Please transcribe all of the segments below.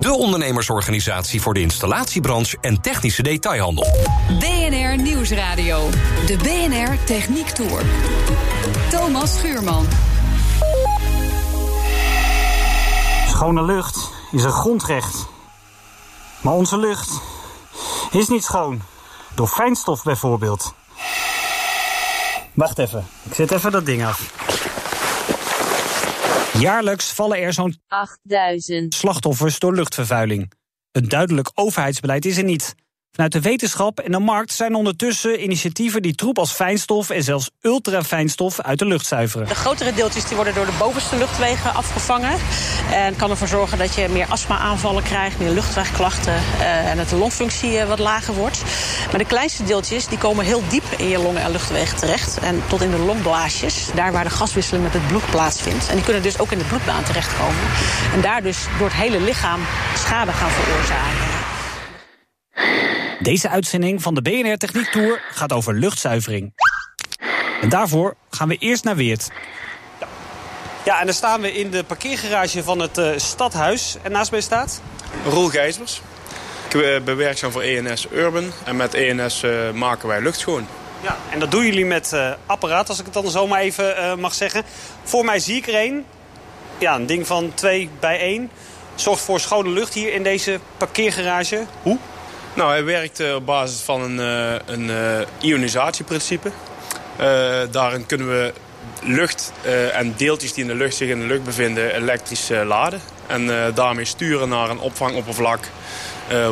De ondernemersorganisatie voor de installatiebranche en technische detailhandel. BNR Nieuwsradio. De BNR Techniek Tour. Thomas Schuurman. Schone lucht is een grondrecht. Maar onze lucht is niet schoon. Door fijnstof bijvoorbeeld. Wacht even, ik zet even dat ding af. Jaarlijks vallen er zo'n 8000 slachtoffers door luchtvervuiling. Een duidelijk overheidsbeleid is er niet. Vanuit de wetenschap en de markt zijn ondertussen initiatieven die troep als fijnstof en zelfs ultrafijnstof uit de lucht zuiveren. De grotere deeltjes die worden door de bovenste luchtwegen afgevangen. En kan ervoor zorgen dat je meer astma-aanvallen krijgt, meer luchtwegklachten eh, en dat de longfunctie eh, wat lager wordt. Maar de kleinste deeltjes die komen heel diep in je longen en luchtwegen terecht. En tot in de longblaasjes, daar waar de gaswisseling met het bloed plaatsvindt. En die kunnen dus ook in de bloedbaan terechtkomen. En daar dus door het hele lichaam schade gaan veroorzaken. Deze uitzending van de BNR Techniek Tour gaat over luchtzuivering. En daarvoor gaan we eerst naar Weert. Ja, en dan staan we in de parkeergarage van het uh, stadhuis. En naast mij staat... Roel Gijsbers. Ik uh, ben werkzaam voor ENS Urban. En met ENS uh, maken wij lucht schoon. Ja, en dat doen jullie met apparaat, als ik het dan zo maar even mag zeggen. Voor mij zie ik er een. Ja, een ding van 2 bij 1. Zorgt voor schone lucht hier in deze parkeergarage. Hoe? Nou, hij werkt uh, op basis van een, uh, een uh, ionisatieprincipe. daarin kunnen we lucht en deeltjes die in de lucht zich in de lucht bevinden elektrisch laden. En daarmee sturen naar een opvangoppervlak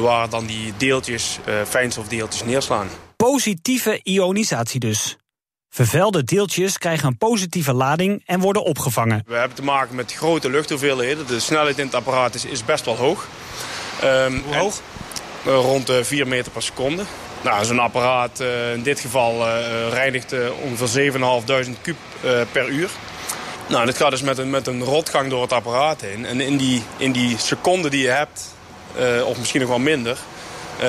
waar dan die deeltjes, fijnstofdeeltjes neerslaan. Positieve ionisatie dus. Vervuilde deeltjes krijgen een positieve lading en worden opgevangen. We hebben te maken met grote luchthoeveelheden. De snelheid in het apparaat is, is best wel hoog. Um, Hoe hoog? En, uh, rond de 4 meter per seconde. Nou, Zo'n apparaat uh, in dit geval reinigt ongeveer 7.500 kub per uur. Nou, dit gaat dus met een, met een rotgang door het apparaat heen. En in die, in die seconde die je hebt, of misschien nog wel minder...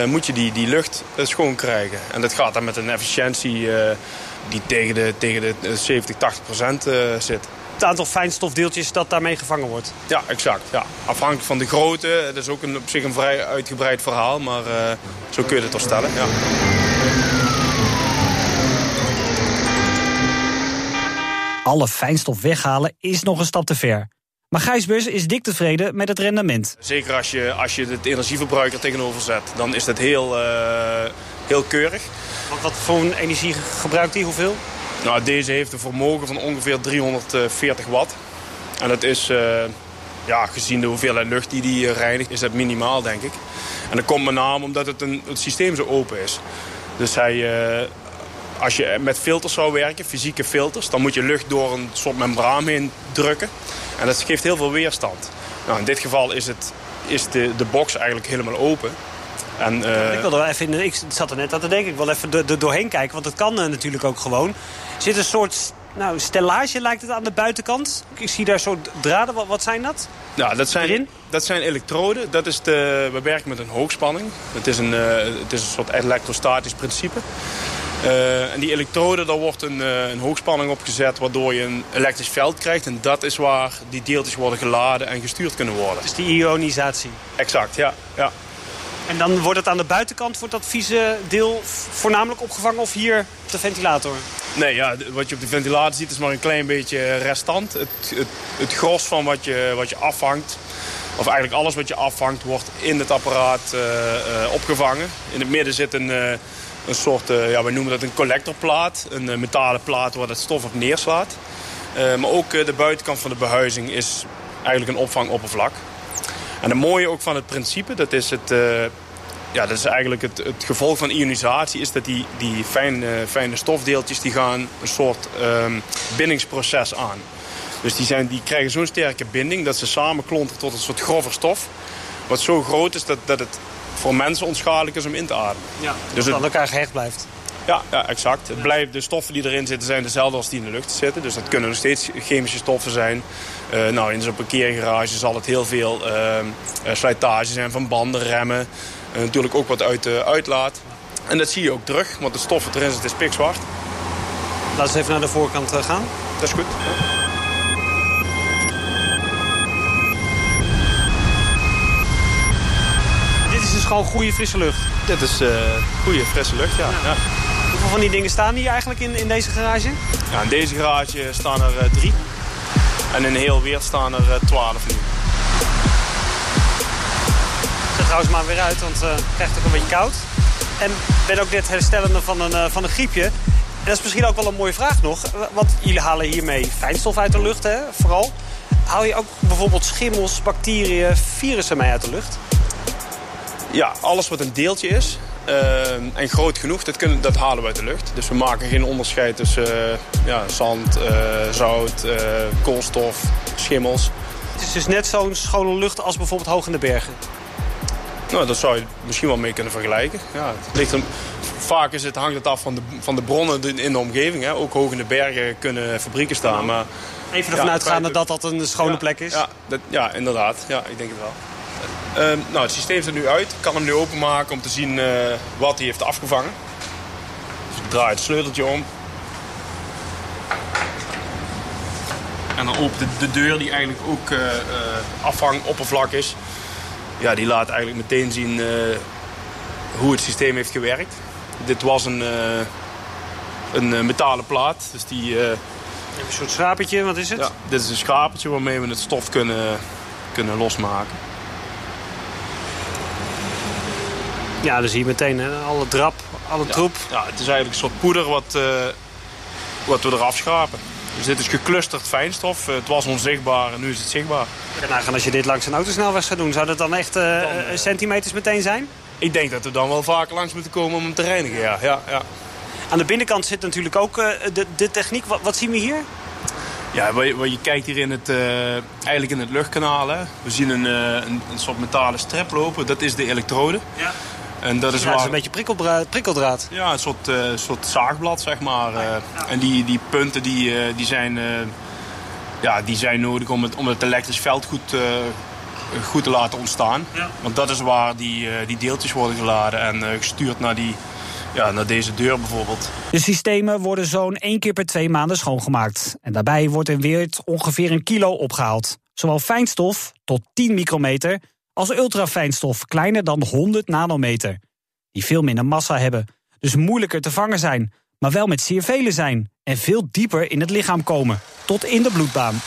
moet je die, die lucht schoon krijgen. En dat gaat dan met een efficiëntie die tegen de, tegen de 70, 80 procent uh, zit. Het aantal fijnstofdeeltjes dat daarmee gevangen wordt? Ja, exact. Ja. Afhankelijk van de grootte. Het is ook een, op zich een vrij uitgebreid verhaal, maar uh, zo kun je het toch stellen. Ja. Alle fijnstof weghalen is nog een stap te ver. Maar Gijsbus is dik tevreden met het rendement. Zeker als je, als je het energieverbruik er tegenover zet, dan is dat heel, uh, heel keurig. Want wat voor energie gebruikt die? Hoeveel? Nou, deze heeft een vermogen van ongeveer 340 watt. En dat is, uh, ja, gezien de hoeveelheid lucht die die reinigt, is dat minimaal, denk ik. En dat komt met name omdat het, een, het systeem zo open is. Dus hij, uh, als je met filters zou werken, fysieke filters... dan moet je lucht door een soort membraan heen drukken. En dat geeft heel veel weerstand. Nou, in dit geval is, het, is de, de box eigenlijk helemaal open. En, uh... Ik wilde wel even, in de, ik zat er net aan te denken, ik wil even er, er doorheen kijken, want dat kan uh, natuurlijk ook gewoon. Er zit een soort nou, stellage lijkt het aan de buitenkant. Ik zie daar zo draden, wat, wat zijn dat? Ja, dat zijn, Erin? dat zijn elektroden. Dat is de, we werken met een hoogspanning. Het is een, uh, het is een soort elektrostatisch principe. Uh, en die elektroden, daar wordt een, uh, een hoogspanning op gezet... waardoor je een elektrisch veld krijgt. En dat is waar die deeltjes worden geladen en gestuurd kunnen worden. Dus die ionisatie? Exact, ja. ja. En dan wordt het aan de buitenkant, wordt dat vieze deel voornamelijk opgevangen of hier op de ventilator? Nee, ja, wat je op de ventilator ziet is maar een klein beetje restant. Het, het, het gros van wat je, wat je afvangt, of eigenlijk alles wat je afvangt, wordt in het apparaat uh, uh, opgevangen. In het midden zit een, uh, een soort, ja, we noemen dat een collectorplaat. Een metalen plaat waar het stof op neerslaat. maar ook de buitenkant van de behuizing is eigenlijk een opvangoppervlak. En het mooie ook van het principe, dat is, het, uh, ja, dat is eigenlijk het, het, gevolg van ionisatie... is dat die, die fijne, fijne stofdeeltjes die gaan een soort um, bindingsproces aan. Dus die, zijn, die krijgen zo'n sterke binding dat ze samen klonteren tot een soort grove stof. Wat zo groot is dat, dat het voor mensen onschadelijk is om in te ademen. Ja, Dus dus het- aan elkaar gehecht blijft. Ja, ja exact. Het blijft, de stoffen die erin zitten zijn dezelfde als die in de lucht zitten. Dus dat kunnen nog steeds chemische stoffen zijn. Eh, nou, in zo'n parkeergarage zal het heel veel eh, eh, slijtage zijn van banden, remmen. Eh, natuurlijk ook wat uit de uitlaat. En dat zie je ook terug, want de stof wat erin zit is pikzwart. Laten we even naar de voorkant gaan. Dat is goed. Dit is dus gewoon goede frisse lucht. Dit is eh goede, frisse lucht, ja. ja. Hoeveel van die dingen staan hier eigenlijk in, in deze garage? Ja, in deze garage staan er eh, drie. En in heel Weert staan er eh, twaalf nu. Zet trouwens maar weer uit, want eh, het krijgt ook een beetje koud. En ben ook net herstellende van een, van een griepje. En dat is misschien ook wel een mooie vraag nog. Want jullie halen hiermee fijnstof uit de lucht, hè, vooral. Haal je ook bijvoorbeeld schimmels, bacteriën, virussen mee uit de lucht? Ja, alles wat een deeltje is eh, en groot genoeg, dat, kunnen, dat halen we uit de lucht. Dus we maken geen onderscheid tussen eh, ja, zand, eh, zout, koolstof, schimmels. Het is dus net zo'n schone lucht als bijvoorbeeld hoog in de bergen. Nou, dat zou je misschien wel mee kunnen vergelijken. Ja, het ligt er, vaak is het, hangt het af van de, van de bronnen in de omgeving. Hè. Ook hoog in de bergen kunnen fabrieken staan. Maar, Even ervan Ja, uitgaande feit- dat dat een schone ja, plek is. Ja, dat, ja, inderdaad. Ja, ik denk het wel. Ehm, nou, het systeem zit nu uit. Ik kan hem nu openmaken om te zien eh, wat hij heeft afgevangen. Dus ik draai het sleuteltje om. En dan opent de, de deur die eigenlijk ook eh, afhangoppervlak is. Ja, die laat eigenlijk meteen zien hoe het systeem heeft gewerkt. Dit was een, een metalen plaat. Dus die, Een soort schrapertje, wat is het? ja, dit is een schapertje waarmee we het stof kunnen, kunnen losmaken. Ja, dan zie je meteen hè, alle drap, alle troep. Ja, het is eigenlijk een soort poeder wat, eh, wat we eraf schrapen. Dus dit is geclusterd fijnstof. Eh, het was onzichtbaar en nu is het zichtbaar. Nagaan als je dit langs een autosnelweg zou doen. Zou dat dan echt eh, centimeters meteen zijn? Ik denk dat we dan wel vaker langs moeten komen om hem te reinigen. Ja, ja, ja. Aan de binnenkant zit natuurlijk ook de, de techniek. Wat, wat zien we hier? ja wat, je, wat je kijkt hier in het, eigenlijk in het luchtkanaal. Hè. We zien een, een, een soort metalen strep lopen. Dat is de elektrode. Ja. En dat is waar... is een beetje prikkeldraad. Ja, een soort, eh, soort zaagblad, zeg maar. eh. En die, die punten die, eh, die, zijn, eh, ja, die zijn nodig om het, om het elektrisch veld goed, eh, goed te laten ontstaan. Ja. Want dat is waar die, eh, die deeltjes worden geladen en eh, gestuurd naar, die, ja, naar deze deur bijvoorbeeld. De systemen worden zo'n één keer per twee maanden schoongemaakt. En daarbij wordt in Weert ongeveer een kilo opgehaald. Zowel fijnstof, tot 10 micrometer, als ultrafijnstof, kleiner dan 100 nanometer. Die veel minder massa hebben, dus moeilijker te vangen zijn. Maar wel met zeer vele zijn en veel dieper in het lichaam komen. Tot in de bloedbaan.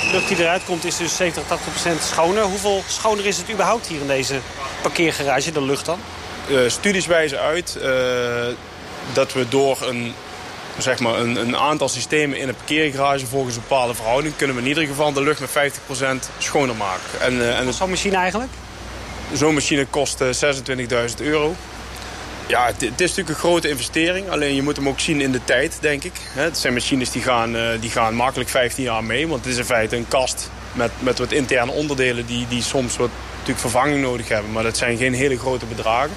De lucht die eruit komt is dus 70, 80 procent schoner. Hoeveel schoner is het überhaupt hier in deze parkeergarage, de lucht dan? Eh, studies wijzen uit eh, dat we door een, zeg maar een, een aantal systemen in een parkeergarage volgens een bepaalde verhouding kunnen we in ieder geval de lucht met 50% schoner maken. En, eh, en Zo'n machine eigenlijk? Zo'n machine kost eh, 26.000 euro. Ja, het, het is natuurlijk een grote investering. Alleen je moet hem ook zien in de tijd, denk ik. Het zijn machines die gaan, eh, die gaan makkelijk 15 jaar mee. Want het is in feite een kast met, met wat interne onderdelen... die, die soms wat natuurlijk vervanging nodig hebben. Maar dat zijn geen hele grote bedragen.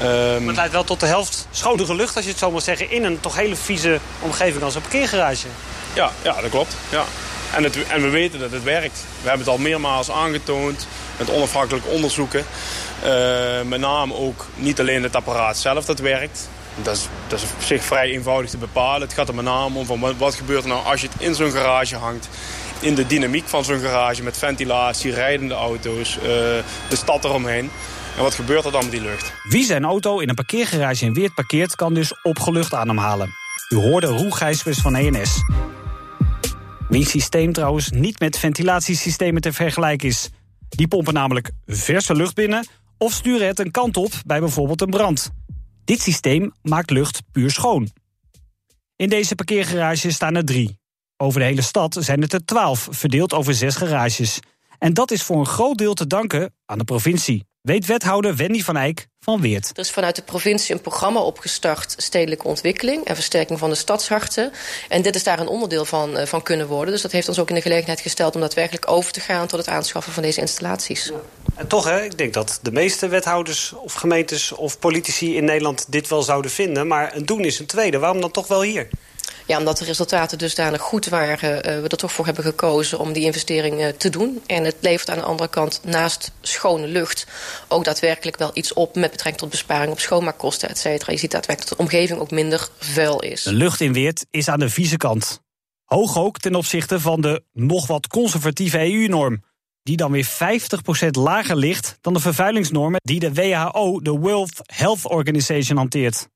Ehm, Maar het leidt wel tot de helft schonere lucht, als je het zo mag zeggen... in een toch hele vieze omgeving als een parkeergarage. Ja, ja dat klopt. Ja. En, het, en we weten dat het werkt. We hebben het al meermaals aangetoond met onafhankelijke onderzoeken. Eh, met name ook niet alleen het apparaat zelf dat werkt. Dat is, dat is op zich vrij eenvoudig te bepalen. Het gaat er met name om van wat, wat gebeurt er nou als je het in zo'n garage hangt. In de dynamiek van zo'n garage met ventilatie, rijdende auto's, eh, de stad eromheen. En wat gebeurt er dan met die lucht? Wie zijn auto in een parkeergarage in Weert parkeert, kan dus opgelucht ademhalen. U hoorde Roel Gijsbers van ENS. Wiens systeem trouwens niet met ventilatiesystemen te vergelijken is. Die pompen namelijk verse lucht binnen of sturen het een kant op bij bijvoorbeeld een brand. Dit systeem maakt lucht puur schoon. In deze parkeergarage staan er drie. Over de hele stad zijn het er twaalf, verdeeld over zes garages. En dat is voor een groot deel te danken aan de provincie. Weet wethouder Wendy van Eyck van Weert. Er is vanuit de provincie een programma opgestart... stedelijke ontwikkeling en versterking van de stadsharten. En dit is daar een onderdeel van, uh, van kunnen worden. Dus dat heeft ons ook in de gelegenheid gesteld... om daadwerkelijk over te gaan tot het aanschaffen van deze installaties. En toch, hè, ik denk dat de meeste wethouders of gemeentes of politici in Nederland... dit wel zouden vinden, maar een doen is een tweede. Waarom dan toch wel hier? Ja, omdat de resultaten dusdanig goed waren... Uh, we er toch voor hebben gekozen om die investering uh, te doen. En het levert aan de andere kant naast schone lucht... ook daadwerkelijk wel iets op met betrekking tot besparing op schoonmaakkosten, et cetera. Je ziet daadwerkelijk dat de omgeving ook minder vuil is. De lucht in Weert is aan de vieze kant. Hoog ook ten opzichte van de nog wat conservatieve EU-norm die dan weer 50% lager ligt dan de vervuilingsnormen die de WHO, de World Health Organization, hanteert.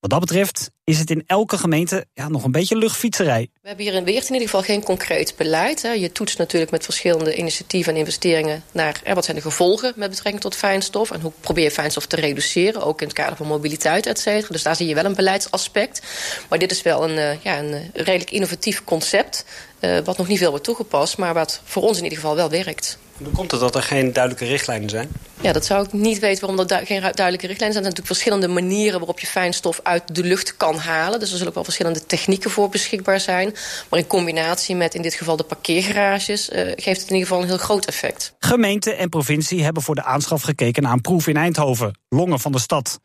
Wat dat betreft is het in elke gemeente ja, nog een beetje luchtfietserij. We hebben hier in Weert in ieder geval geen concreet beleid. Hè. Je toetst natuurlijk met verschillende initiatieven en investeringen naar hè, wat zijn de gevolgen met betrekking tot fijnstof en hoe probeer je fijnstof te reduceren, ook in het kader van mobiliteit, et cetera. Dus daar zie je wel een beleidsaspect. Maar dit is wel een, uh, ja, een redelijk innovatief concept, uh, wat nog niet veel wordt toegepast, maar wat voor ons in ieder geval wel werkt. Hoe komt het dat er geen duidelijke richtlijnen zijn? Ja, dat zou ik niet weten waarom er geen duidelijke richtlijnen zijn. Er zijn natuurlijk verschillende manieren waarop je fijnstof uit de lucht kan halen. Dus er zullen ook wel verschillende technieken voor beschikbaar zijn. Maar in combinatie met in dit geval de parkeergarages... Uh, geeft het in ieder geval een heel groot effect. Gemeente en provincie hebben voor de aanschaf gekeken naar een proef in Eindhoven. Longen van de stad.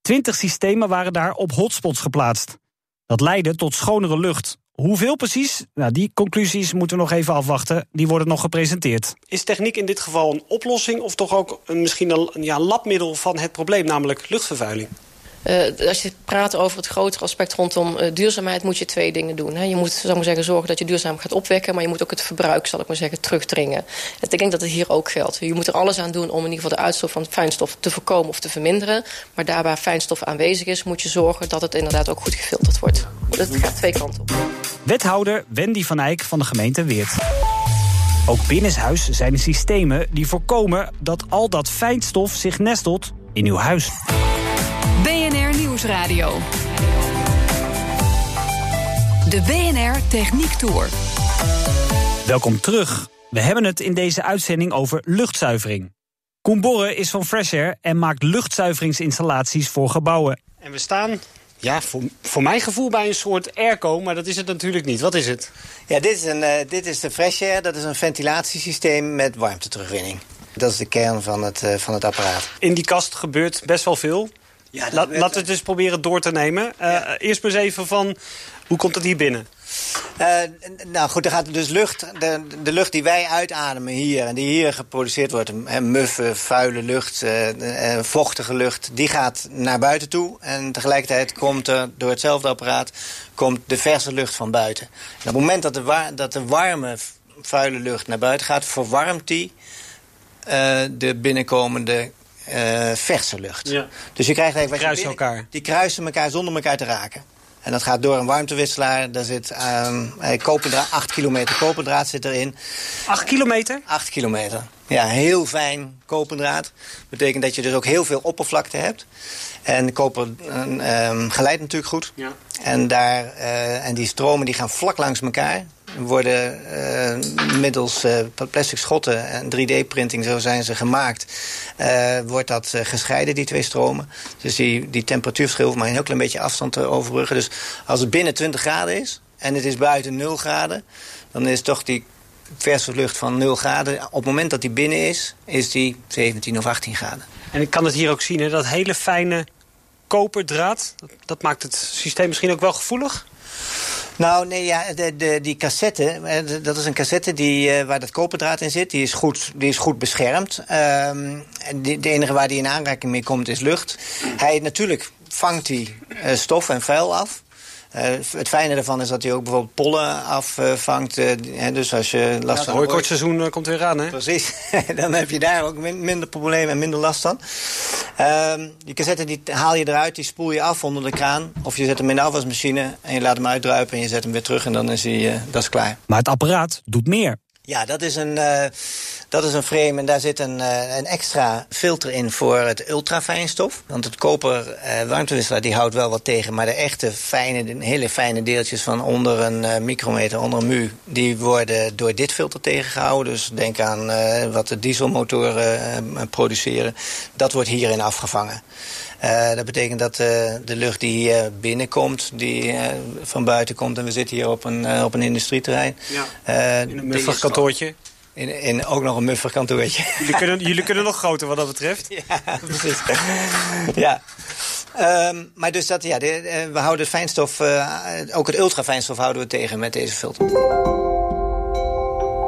Twintig systemen waren daar op hotspots geplaatst. Dat leidde tot schonere lucht. Hoeveel precies? Nou, die conclusies moeten we nog even afwachten. Die worden nog gepresenteerd. Is techniek in dit geval een oplossing... of toch ook een, misschien een ja, labmiddel van het probleem, namelijk luchtvervuiling? Uh, als je praat over het grotere aspect rondom uh, duurzaamheid... moet je twee dingen doen. Hè. Je moet zou maar zeggen, zorgen dat je duurzaam gaat opwekken... maar je moet ook het verbruik, zal ik maar zeggen, terugdringen. En ik denk dat het hier ook geldt. Je moet er alles aan doen om in ieder geval de uitstoot van fijnstof... te voorkomen of te verminderen. Maar daar waar fijnstof aanwezig is... moet je zorgen dat het inderdaad ook goed gefilterd wordt. Dat gaat twee kanten op. Wethouder Wendy van Eyck van de gemeente Weert. Ook binnenshuis zijn er systemen die voorkomen dat al dat fijnstof zich nestelt in uw huis. Nieuwsradio. De BNR Techniek Tour. Welkom terug. We hebben het in deze uitzending over luchtzuivering. Koen Borre is van Fresh Air en maakt luchtzuiveringsinstallaties voor gebouwen. En we staan ja, voor, voor mijn gevoel bij een soort airco, maar dat is het natuurlijk niet. Wat is het? Ja, dit is, een, uh, dit is de Fresh Air. Dat is een ventilatiesysteem met warmteterugwinning. Dat is de kern van het, uh, van het apparaat. In die kast gebeurt best wel veel. Ja, La, laten we het dus proberen door te nemen. Ja. Eerst maar eens even van, hoe komt het hier binnen? Uh, nou goed, er gaat dus lucht, de, de, lucht die wij uitademen hier... en die hier geproduceerd wordt, hè, muffe, vuile lucht, uh, uh, vochtige lucht... die gaat naar buiten toe. En tegelijkertijd komt er door hetzelfde apparaat... komt de verse lucht van buiten. En op het moment dat de, dat de warme, vuile lucht naar buiten gaat... verwarmt die de binnenkomende verse lucht. Ja. Dus je krijgt eigenlijk... Kruisen elkaar. Die kruisen elkaar zonder elkaar te raken. En dat gaat door een warmtewisselaar. Daar zit um, koperdraad, 8 kilometer koperdraad zit erin. 8 kilometer? 8 kilometer. Ja, heel fijn koperdraad. Betekent dat je dus ook heel veel oppervlakte hebt. En koper um, geleidt natuurlijk goed. Ja. En, daar, uh, en die stromen die gaan vlak langs elkaar. Worden uh, middels uh, plastic schotten en 3D-printing, zo zijn ze gemaakt... Uh, wordt dat gescheiden, die twee stromen. Dus die, die temperatuurverschil hoeft maar een heel klein beetje afstand te overbruggen. Dus als het binnen 20 graden is en het is buiten 0 graden... dan is toch die verse lucht van 0 graden... op het moment dat die binnen is, is die 17 of 18 graden. En ik kan het hier ook zien, hè, dat hele fijne koperdraad... Dat maakt het systeem misschien ook wel gevoelig? Nou, nee, ja, de, de, die cassette, dat is een cassette die, uh, waar dat koperdraad in zit. Die is goed, die is goed beschermd. Um, de, de enige waar die in aanraking mee komt is lucht. Hij, natuurlijk vangt hij uh, stof en vuil af. Uh, het fijne daarvan is dat hij ook bijvoorbeeld pollen afvangt. Uh, uh, dus als je last ja, het hooikortseizoen komt weer aan, hè? Precies. dan heb je daar ook min, minder problemen en minder last van. die cassette die haal je eruit, die spoel je af onder de kraan. Of je zet hem in de afwasmachine en je laat hem uitdruipen... en je zet hem weer terug en dan is hij dat is klaar. Maar het apparaat doet meer. Ja, dat is een, uh, dat is een frame en daar zit een, uh, een extra filter in voor het ultrafijnstof. Want het koper uh, warmtewisselaar die houdt wel wat tegen, maar de echte fijne, hele fijne deeltjes van onder een micrometer, onder een mu, die worden door dit filter tegengehouden. Dus denk aan wat de dieselmotoren produceren. Dat wordt hierin afgevangen. Uh, dat betekent dat uh, de lucht die hier binnenkomt, die van buiten komt... en we zitten hier op een, op een industrieterrein. Ja. in een kantoortje. In, in, ook nog een muffig kantoortje. Jullie kunnen, jullie kunnen nog groter wat dat betreft. Ja, precies. ja. Um, maar dus dat, ja, de, we houden het fijnstof, ook het ultrafijnstof houden we tegen met deze filter.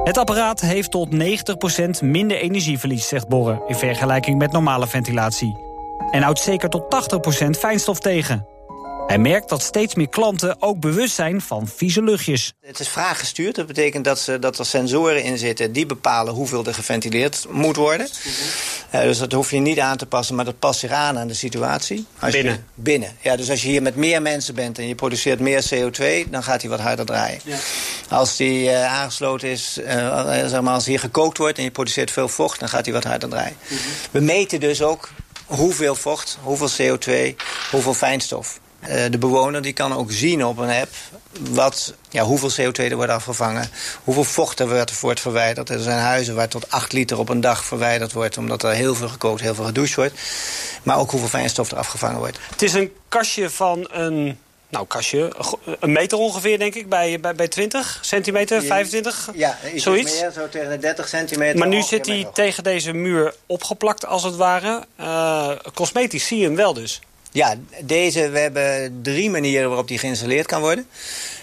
Het apparaat heeft tot 90% minder energieverlies, zegt Borren... in vergelijking met normale ventilatie en houdt zeker tot 80% fijnstof tegen. Hij merkt dat steeds meer klanten ook bewust zijn van vieze luchtjes. Het is vraaggestuurd. Dat betekent dat, ze, dat er sensoren in zitten die bepalen hoeveel er geventileerd moet worden. Uh, dus dat hoef je niet aan te passen, maar dat past zich aan aan de situatie. Als binnen? Je, binnen. Ja, dus als je hier met meer mensen bent en je produceert meer CO2, dan gaat hij wat harder draaien. Ja. Als die uh, aangesloten is, uh, zeg maar als hier gekookt wordt en je produceert veel vocht, dan gaat hij wat harder draaien. Mm -hmm. We meten dus ook hoeveel vocht, hoeveel CO2, hoeveel fijnstof. Uh, de bewoner die kan ook zien op een app wat, ja, hoeveel CO2 er wordt afgevangen. Hoeveel vocht er wordt, wordt verwijderd. Er zijn huizen waar tot 8 liter op een dag verwijderd wordt... omdat er heel veel gekookt, heel veel gedoucht wordt. Maar ook hoeveel fijnstof er afgevangen wordt. Het is een kastje van een nou, kastje, een meter ongeveer, denk ik, bij, bij, bij 20 centimeter, 25, ja, iets zoiets. meer, zo tegen de 30 centimeter. Maar nu zit hij tegen deze muur opgeplakt, als het ware. Uh, cosmetisch zie je hem wel dus. Ja, deze, we hebben drie manieren waarop die geïnstalleerd kan worden.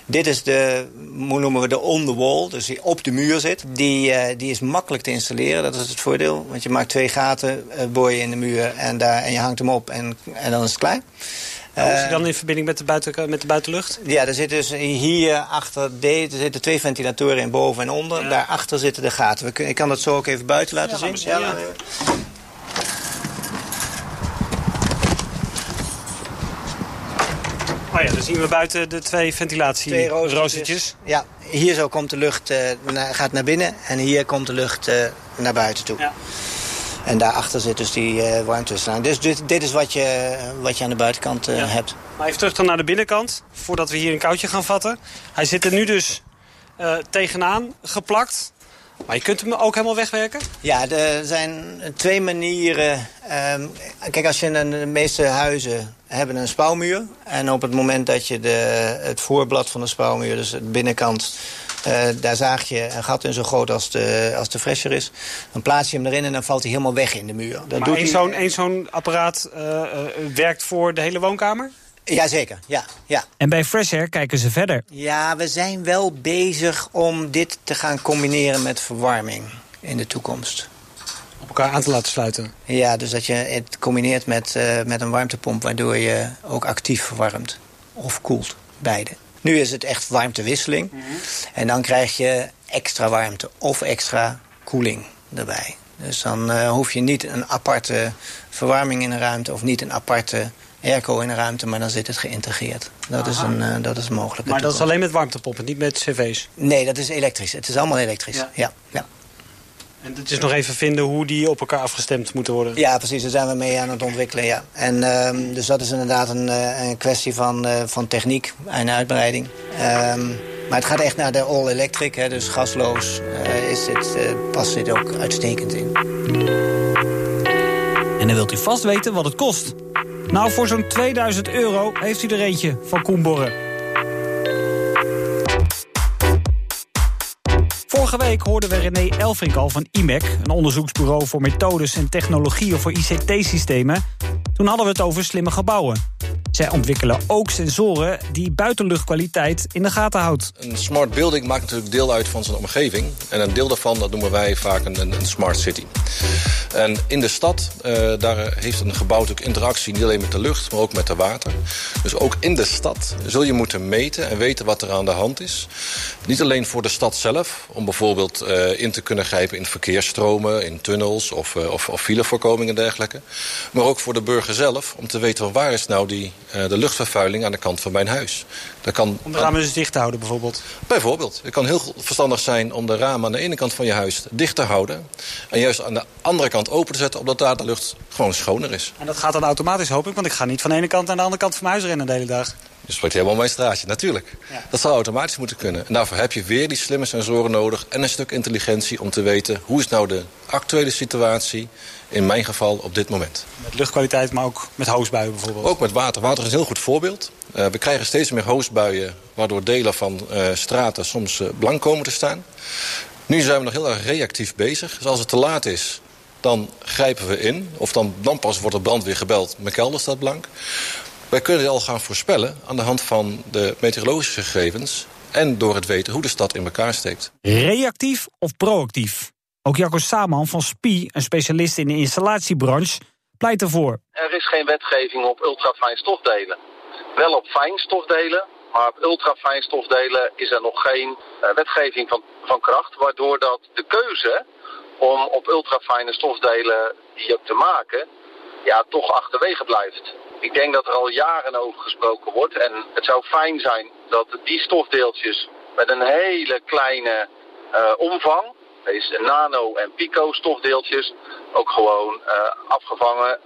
Dit is de, hoe noemen we de on the wall, dus die op de muur zit. Die, uh, die is makkelijk te installeren, dat is het voordeel. Want je maakt twee gaten, uh, boor je in de muur en, daar, en je hangt hem op en, en dan is het klaar. Hoe is hij dan in verbinding met de, buiten, met de buitenlucht? Ja, er zitten dus hier achter de, er zitten twee ventilatoren in boven en onder. Ja. Daarachter zitten de gaten. We ik kan dat zo ook even buiten laten ja, zien. Ja, Oh ja, dan zien we buiten de twee ventilatieroostertjes. Ja, hier zo komt de lucht, uh, gaat naar binnen en hier komt de lucht uh, naar buiten toe. Ja. En daarachter zit dus die uh, warmtewisselaar. Dus dit, dit, is wat je, wat je aan de buitenkant ja. hebt. Maar even terug dan naar de binnenkant, voordat we hier een koudje gaan vatten. Hij zit er nu dus tegenaan geplakt. Maar je kunt hem ook helemaal wegwerken? Ja, er zijn twee manieren. Um, kijk, als je een, de meeste huizen hebben een spouwmuur. En op het moment dat je de, het voorblad van de spouwmuur, dus de binnenkant... Uh, daar zaag je een gat in zo groot als de, als de fresher is. Dan plaats je hem erin en dan valt hij helemaal weg in de muur. Dat maar zo'n zo'n apparaat uh, uh, werkt voor de hele woonkamer? Jazeker, ja, ja. En bij Fresh Air kijken ze verder. Ja, we zijn wel bezig om dit te gaan combineren met verwarming in de toekomst. Op elkaar aan te laten sluiten? Ja, dus dat je het combineert met, uh, met een warmtepomp... waardoor je ook actief verwarmt of koelt, beide. Nu is het echt warmtewisseling. Mm -hmm. En dan krijg je extra warmte of extra koeling erbij. Dus dan uh, hoef je niet een aparte verwarming in een ruimte... of niet een aparte airco in een ruimte, maar dan zit het geïntegreerd. Dat, is een, uh, dat is mogelijk. Maar dat is alleen met warmtepompen, niet met cv's? Nee, dat is elektrisch. Het is allemaal elektrisch, ja. ja, ja. En het is nog even vinden hoe die op elkaar afgestemd moeten worden? Ja, precies. Daar zijn we mee aan het ontwikkelen, ja. En uh, dus dat is inderdaad een, een kwestie van, uh, van techniek en uitbreiding. Um, maar het gaat echt naar de all-electric, dus gasloos uh, is dit, past dit ook uitstekend in. En dan wilt u vast weten wat het kost. Nou, voor zo'n 2000 euro heeft u er eentje van Koenborren. Vorige week hoorden we René Elfrink al van IMEC... een onderzoeksbureau voor methodes en technologieën voor ICT-systemen. Toen hadden we het over slimme gebouwen. Zij ontwikkelen ook sensoren die buitenluchtkwaliteit in de gaten houdt. Een smart building maakt natuurlijk deel uit van zijn omgeving. En een deel daarvan dat noemen wij vaak een, een smart city. En in de stad, uh, daar heeft een gebouw natuurlijk interactie... niet alleen met de lucht, maar ook met de water. Dus ook in de stad zul je moeten meten en weten wat er aan de hand is. Niet alleen voor de stad zelf, om bijvoorbeeld uh, in te kunnen grijpen... in verkeersstromen, in tunnels of, uh, of, of en dergelijke. Maar ook voor de burger zelf, om te weten waar is nou die de luchtvervuiling aan de kant van mijn huis. Dat kan, om de ramen dus dicht te houden bijvoorbeeld? Bijvoorbeeld. Het kan heel verstandig zijn om de ramen aan de ene kant van je huis dicht te houden. En juist aan de andere kant open te zetten, omdat daar de lucht gewoon schoner is. En dat gaat dan automatisch, hoop ik, want ik ga niet van de ene kant naar de andere kant van mijn huis rennen de hele dag. Je spreekt helemaal mijn straatje, natuurlijk. Dat zou automatisch moeten kunnen. En daarvoor heb je weer die slimme sensoren nodig... en een stuk intelligentie om te weten... hoe is nou de actuele situatie, in mijn geval, op dit moment. Met luchtkwaliteit, maar ook met hoosbuien bijvoorbeeld? Ook met water. Water is een heel goed voorbeeld. Uh, we krijgen steeds meer hoosbuien... waardoor delen van uh, straten soms uh, blank komen te staan. Nu zijn we nog heel erg reactief bezig. Dus als het te laat is, dan grijpen we in. Of dan, dan pas wordt de brandweer gebeld. Mijn kelder staat blank. Wij kunnen al gaan voorspellen aan de hand van de meteorologische gegevens... en door het weten hoe de stad in elkaar steekt. Reactief of proactief? Ook Jacco Saman van SPI, een specialist in de installatiebranche, pleit ervoor. Er is geen wetgeving op ultrafijn stofdelen. Wel op fijn stofdelen, maar op ultrafijn stofdelen is er nog geen uh, wetgeving van, van kracht... waardoor dat de keuze om op ultrafijne stofdelen die ook te maken... ja, toch achterwege blijft. Ik denk dat er al jaren over gesproken wordt. En het zou fijn zijn dat die stofdeeltjes met een hele kleine uh, omvang, deze nano- en pico-stofdeeltjes, ook gewoon uh, afgevangen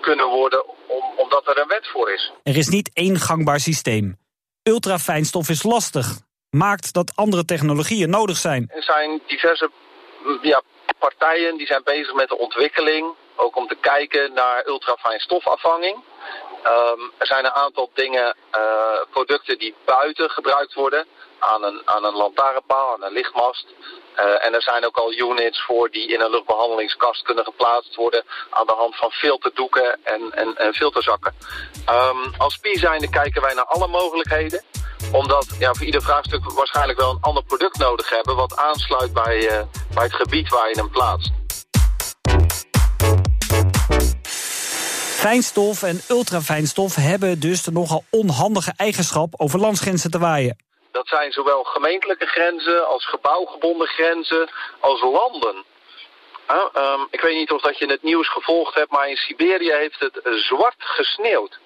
kunnen worden om, omdat er een wet voor is. Er is niet één gangbaar systeem. Ultrafijnstof is lastig. Maakt dat andere technologieën nodig zijn. Er zijn diverse ja, partijen die zijn bezig met de ontwikkeling. Ook om te kijken naar ultrafijn stofafvanging. Um, er zijn een aantal dingen, uh, producten die buiten gebruikt worden. Aan een, aan een lantaarnpaal, aan een lichtmast. Uh, en er zijn ook al units voor die in een luchtbehandelingskast kunnen geplaatst worden. Aan de hand van filterdoeken en, en, en filterzakken. Um, als PI zijnde kijken wij naar alle mogelijkheden omdat ja, voor ieder vraagstuk waarschijnlijk wel een ander product nodig hebben... wat aansluit bij, uh, bij het gebied waar je hem plaatst. Fijnstof en ultrafijnstof hebben dus de nogal onhandige eigenschap over landsgrenzen te waaien. Dat zijn zowel gemeentelijke grenzen als gebouwgebonden grenzen als landen. Um, ik weet niet of dat je het nieuws gevolgd hebt, maar in Siberië heeft het zwart gesneeuwd.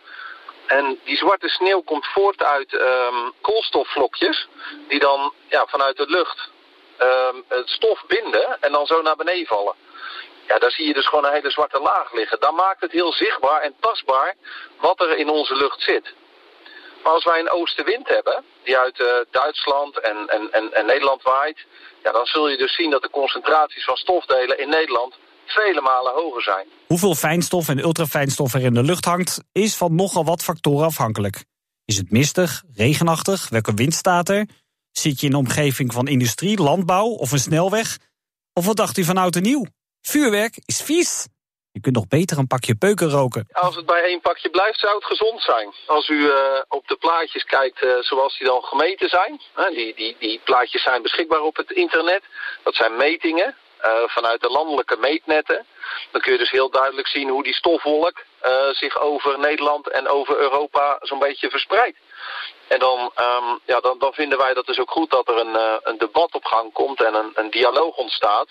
En die zwarte sneeuw komt voort uit um, koolstofvlokjes die dan ja, vanuit de lucht um, het stof binden en dan zo naar beneden vallen. Ja, daar zie je dus gewoon een hele zwarte laag liggen. Dan maakt het heel zichtbaar en tastbaar wat er in onze lucht zit. Maar als wij een oostenwind hebben, die uit uh, Duitsland en, en, en, Nederland waait... Ja, dan zul je dus zien dat de concentraties van stofdelen in Nederland vele malen hoger zijn. Hoeveel fijnstof en ultrafijnstof er in de lucht hangt... is van nogal wat factoren afhankelijk. Is het mistig, regenachtig, welke wind staat er? Zit je in de omgeving van industrie, landbouw of een snelweg? Of wat dacht u van oud en nieuw? Vuurwerk is vies. Je kunt nog beter een pakje peuken roken. Als het bij één pakje blijft, zou het gezond zijn. Als u uh, op de plaatjes kijkt uh, zoals die dan gemeten zijn. Die, die, die plaatjes zijn beschikbaar op het internet. Dat zijn metingen vanuit de landelijke meetnetten. Dan kun je dus heel duidelijk zien hoe die stofwolk zich over Nederland en over Europa zo'n beetje verspreidt. En dan, um, ja, dan, dan vinden wij dat dus ook goed dat er een, een debat op gang komt en een, een dialoog ontstaat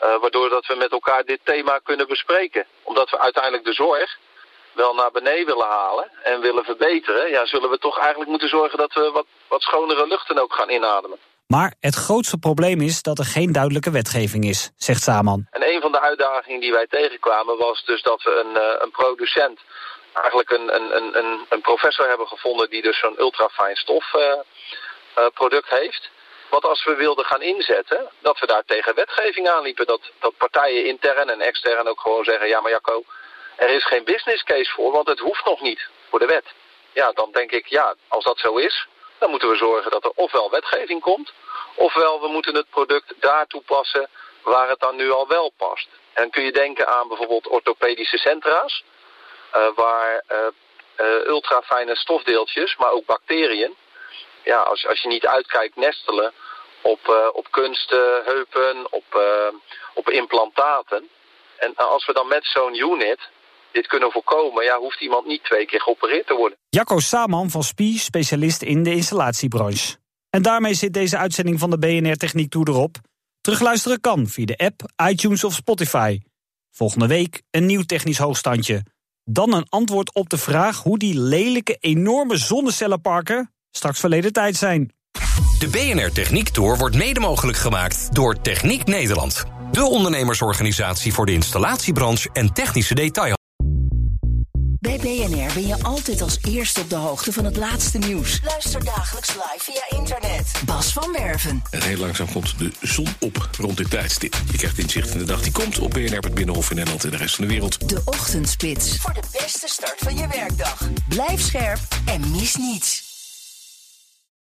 waardoor dat we met elkaar dit thema kunnen bespreken. Omdat we uiteindelijk de zorg wel naar beneden willen halen en willen verbeteren... Ja, zullen we toch eigenlijk moeten zorgen dat we wat, wat schonere luchten ook gaan inademen. Maar het grootste probleem is dat er geen duidelijke wetgeving is, zegt Saman. En een van de uitdagingen die wij tegenkwamen was dus dat we een, uh, een producent... eigenlijk een, een, een, een professor hebben gevonden die dus zo'n ultrafijn stof uh, uh, product heeft... Wat als we wilden gaan inzetten, dat we daar tegen wetgeving aanliepen. Dat, dat partijen intern en extern ook gewoon zeggen... ja, maar Jacco, er is geen business case voor, want het hoeft nog niet voor de wet. Ja, dan denk ik, ja, als dat zo is... dan moeten we zorgen dat er ofwel wetgeving komt... ofwel we moeten het product daar toepassen waar het dan nu al wel past. En kun je denken aan bijvoorbeeld orthopedische centra's... Uh, waar uh, uh, ultrafijne stofdeeltjes, maar ook bacteriën ja, als, als je niet uitkijkt, nestelen op, uh, op kunsten, heupen, op, uh, op implantaten. En als we dan met zo'n unit dit kunnen voorkomen, ja, hoeft iemand niet twee keer geopereerd te worden. Jacco Saman van SPI, specialist in de installatiebranche. En daarmee zit deze uitzending van de BNR Techniek Tour erop. Terugluisteren kan via de app, iTunes of Spotify. Volgende week een nieuw technisch hoogstandje. Dan een antwoord op de vraag hoe die lelijke, enorme zonnecellenparken straks verleden tijd zijn. De BNR Techniek Tour wordt mede mogelijk gemaakt door Techniek Nederland. De ondernemersorganisatie voor de installatiebranche en technische detail. Bij BNR ben je altijd als eerste op de hoogte van het laatste nieuws. Luister dagelijks live via internet. Bas van Werven. En heel langzaam komt de zon op rond dit tijdstip. Je krijgt inzicht in de dag die komt op BNR, het Binnenhof in Nederland en de rest van de wereld. De Ochtendspits. Voor de beste start van je werkdag. Blijf scherp en mis niets.